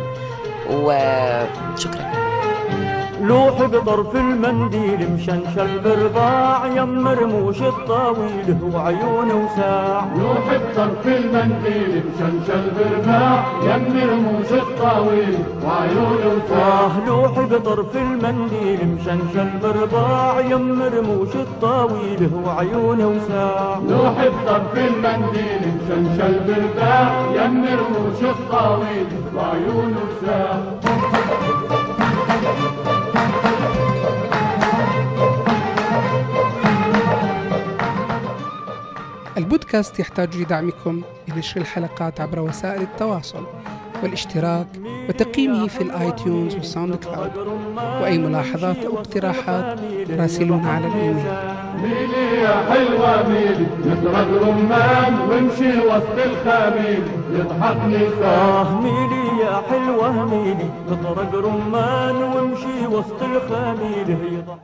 وشكرا لوح بطرف المنديل مشنشل برباع يم رموش الطاويل وعيونه وساع. لوح بطرف المنديل مشنشل برباع يم رموش الطاويل وعيونه وساع. آه لوح بطرف المنديل مشنشل برباع يم رموش الطاويل وعيونه وساع. لوح بطرف المنديل مشنشل برباع يم رموش الطاويل وعيونه وساع. البودكاست يحتاج لدعمكم لنشر الحلقات عبر وسائل التواصل والاشتراك وتقييمه في ال iTunes وال SoundCloud. وأي ملاحظات أو اقتراحات راسلونا على الإيميل. ميلي يا حلوة ميلي نضرب رمان وامشي وسط الخميل. يضحكني ساعة آه ميلي يا حلوة ميلي اطرق رمان وامشي وسط الخميل. يضحك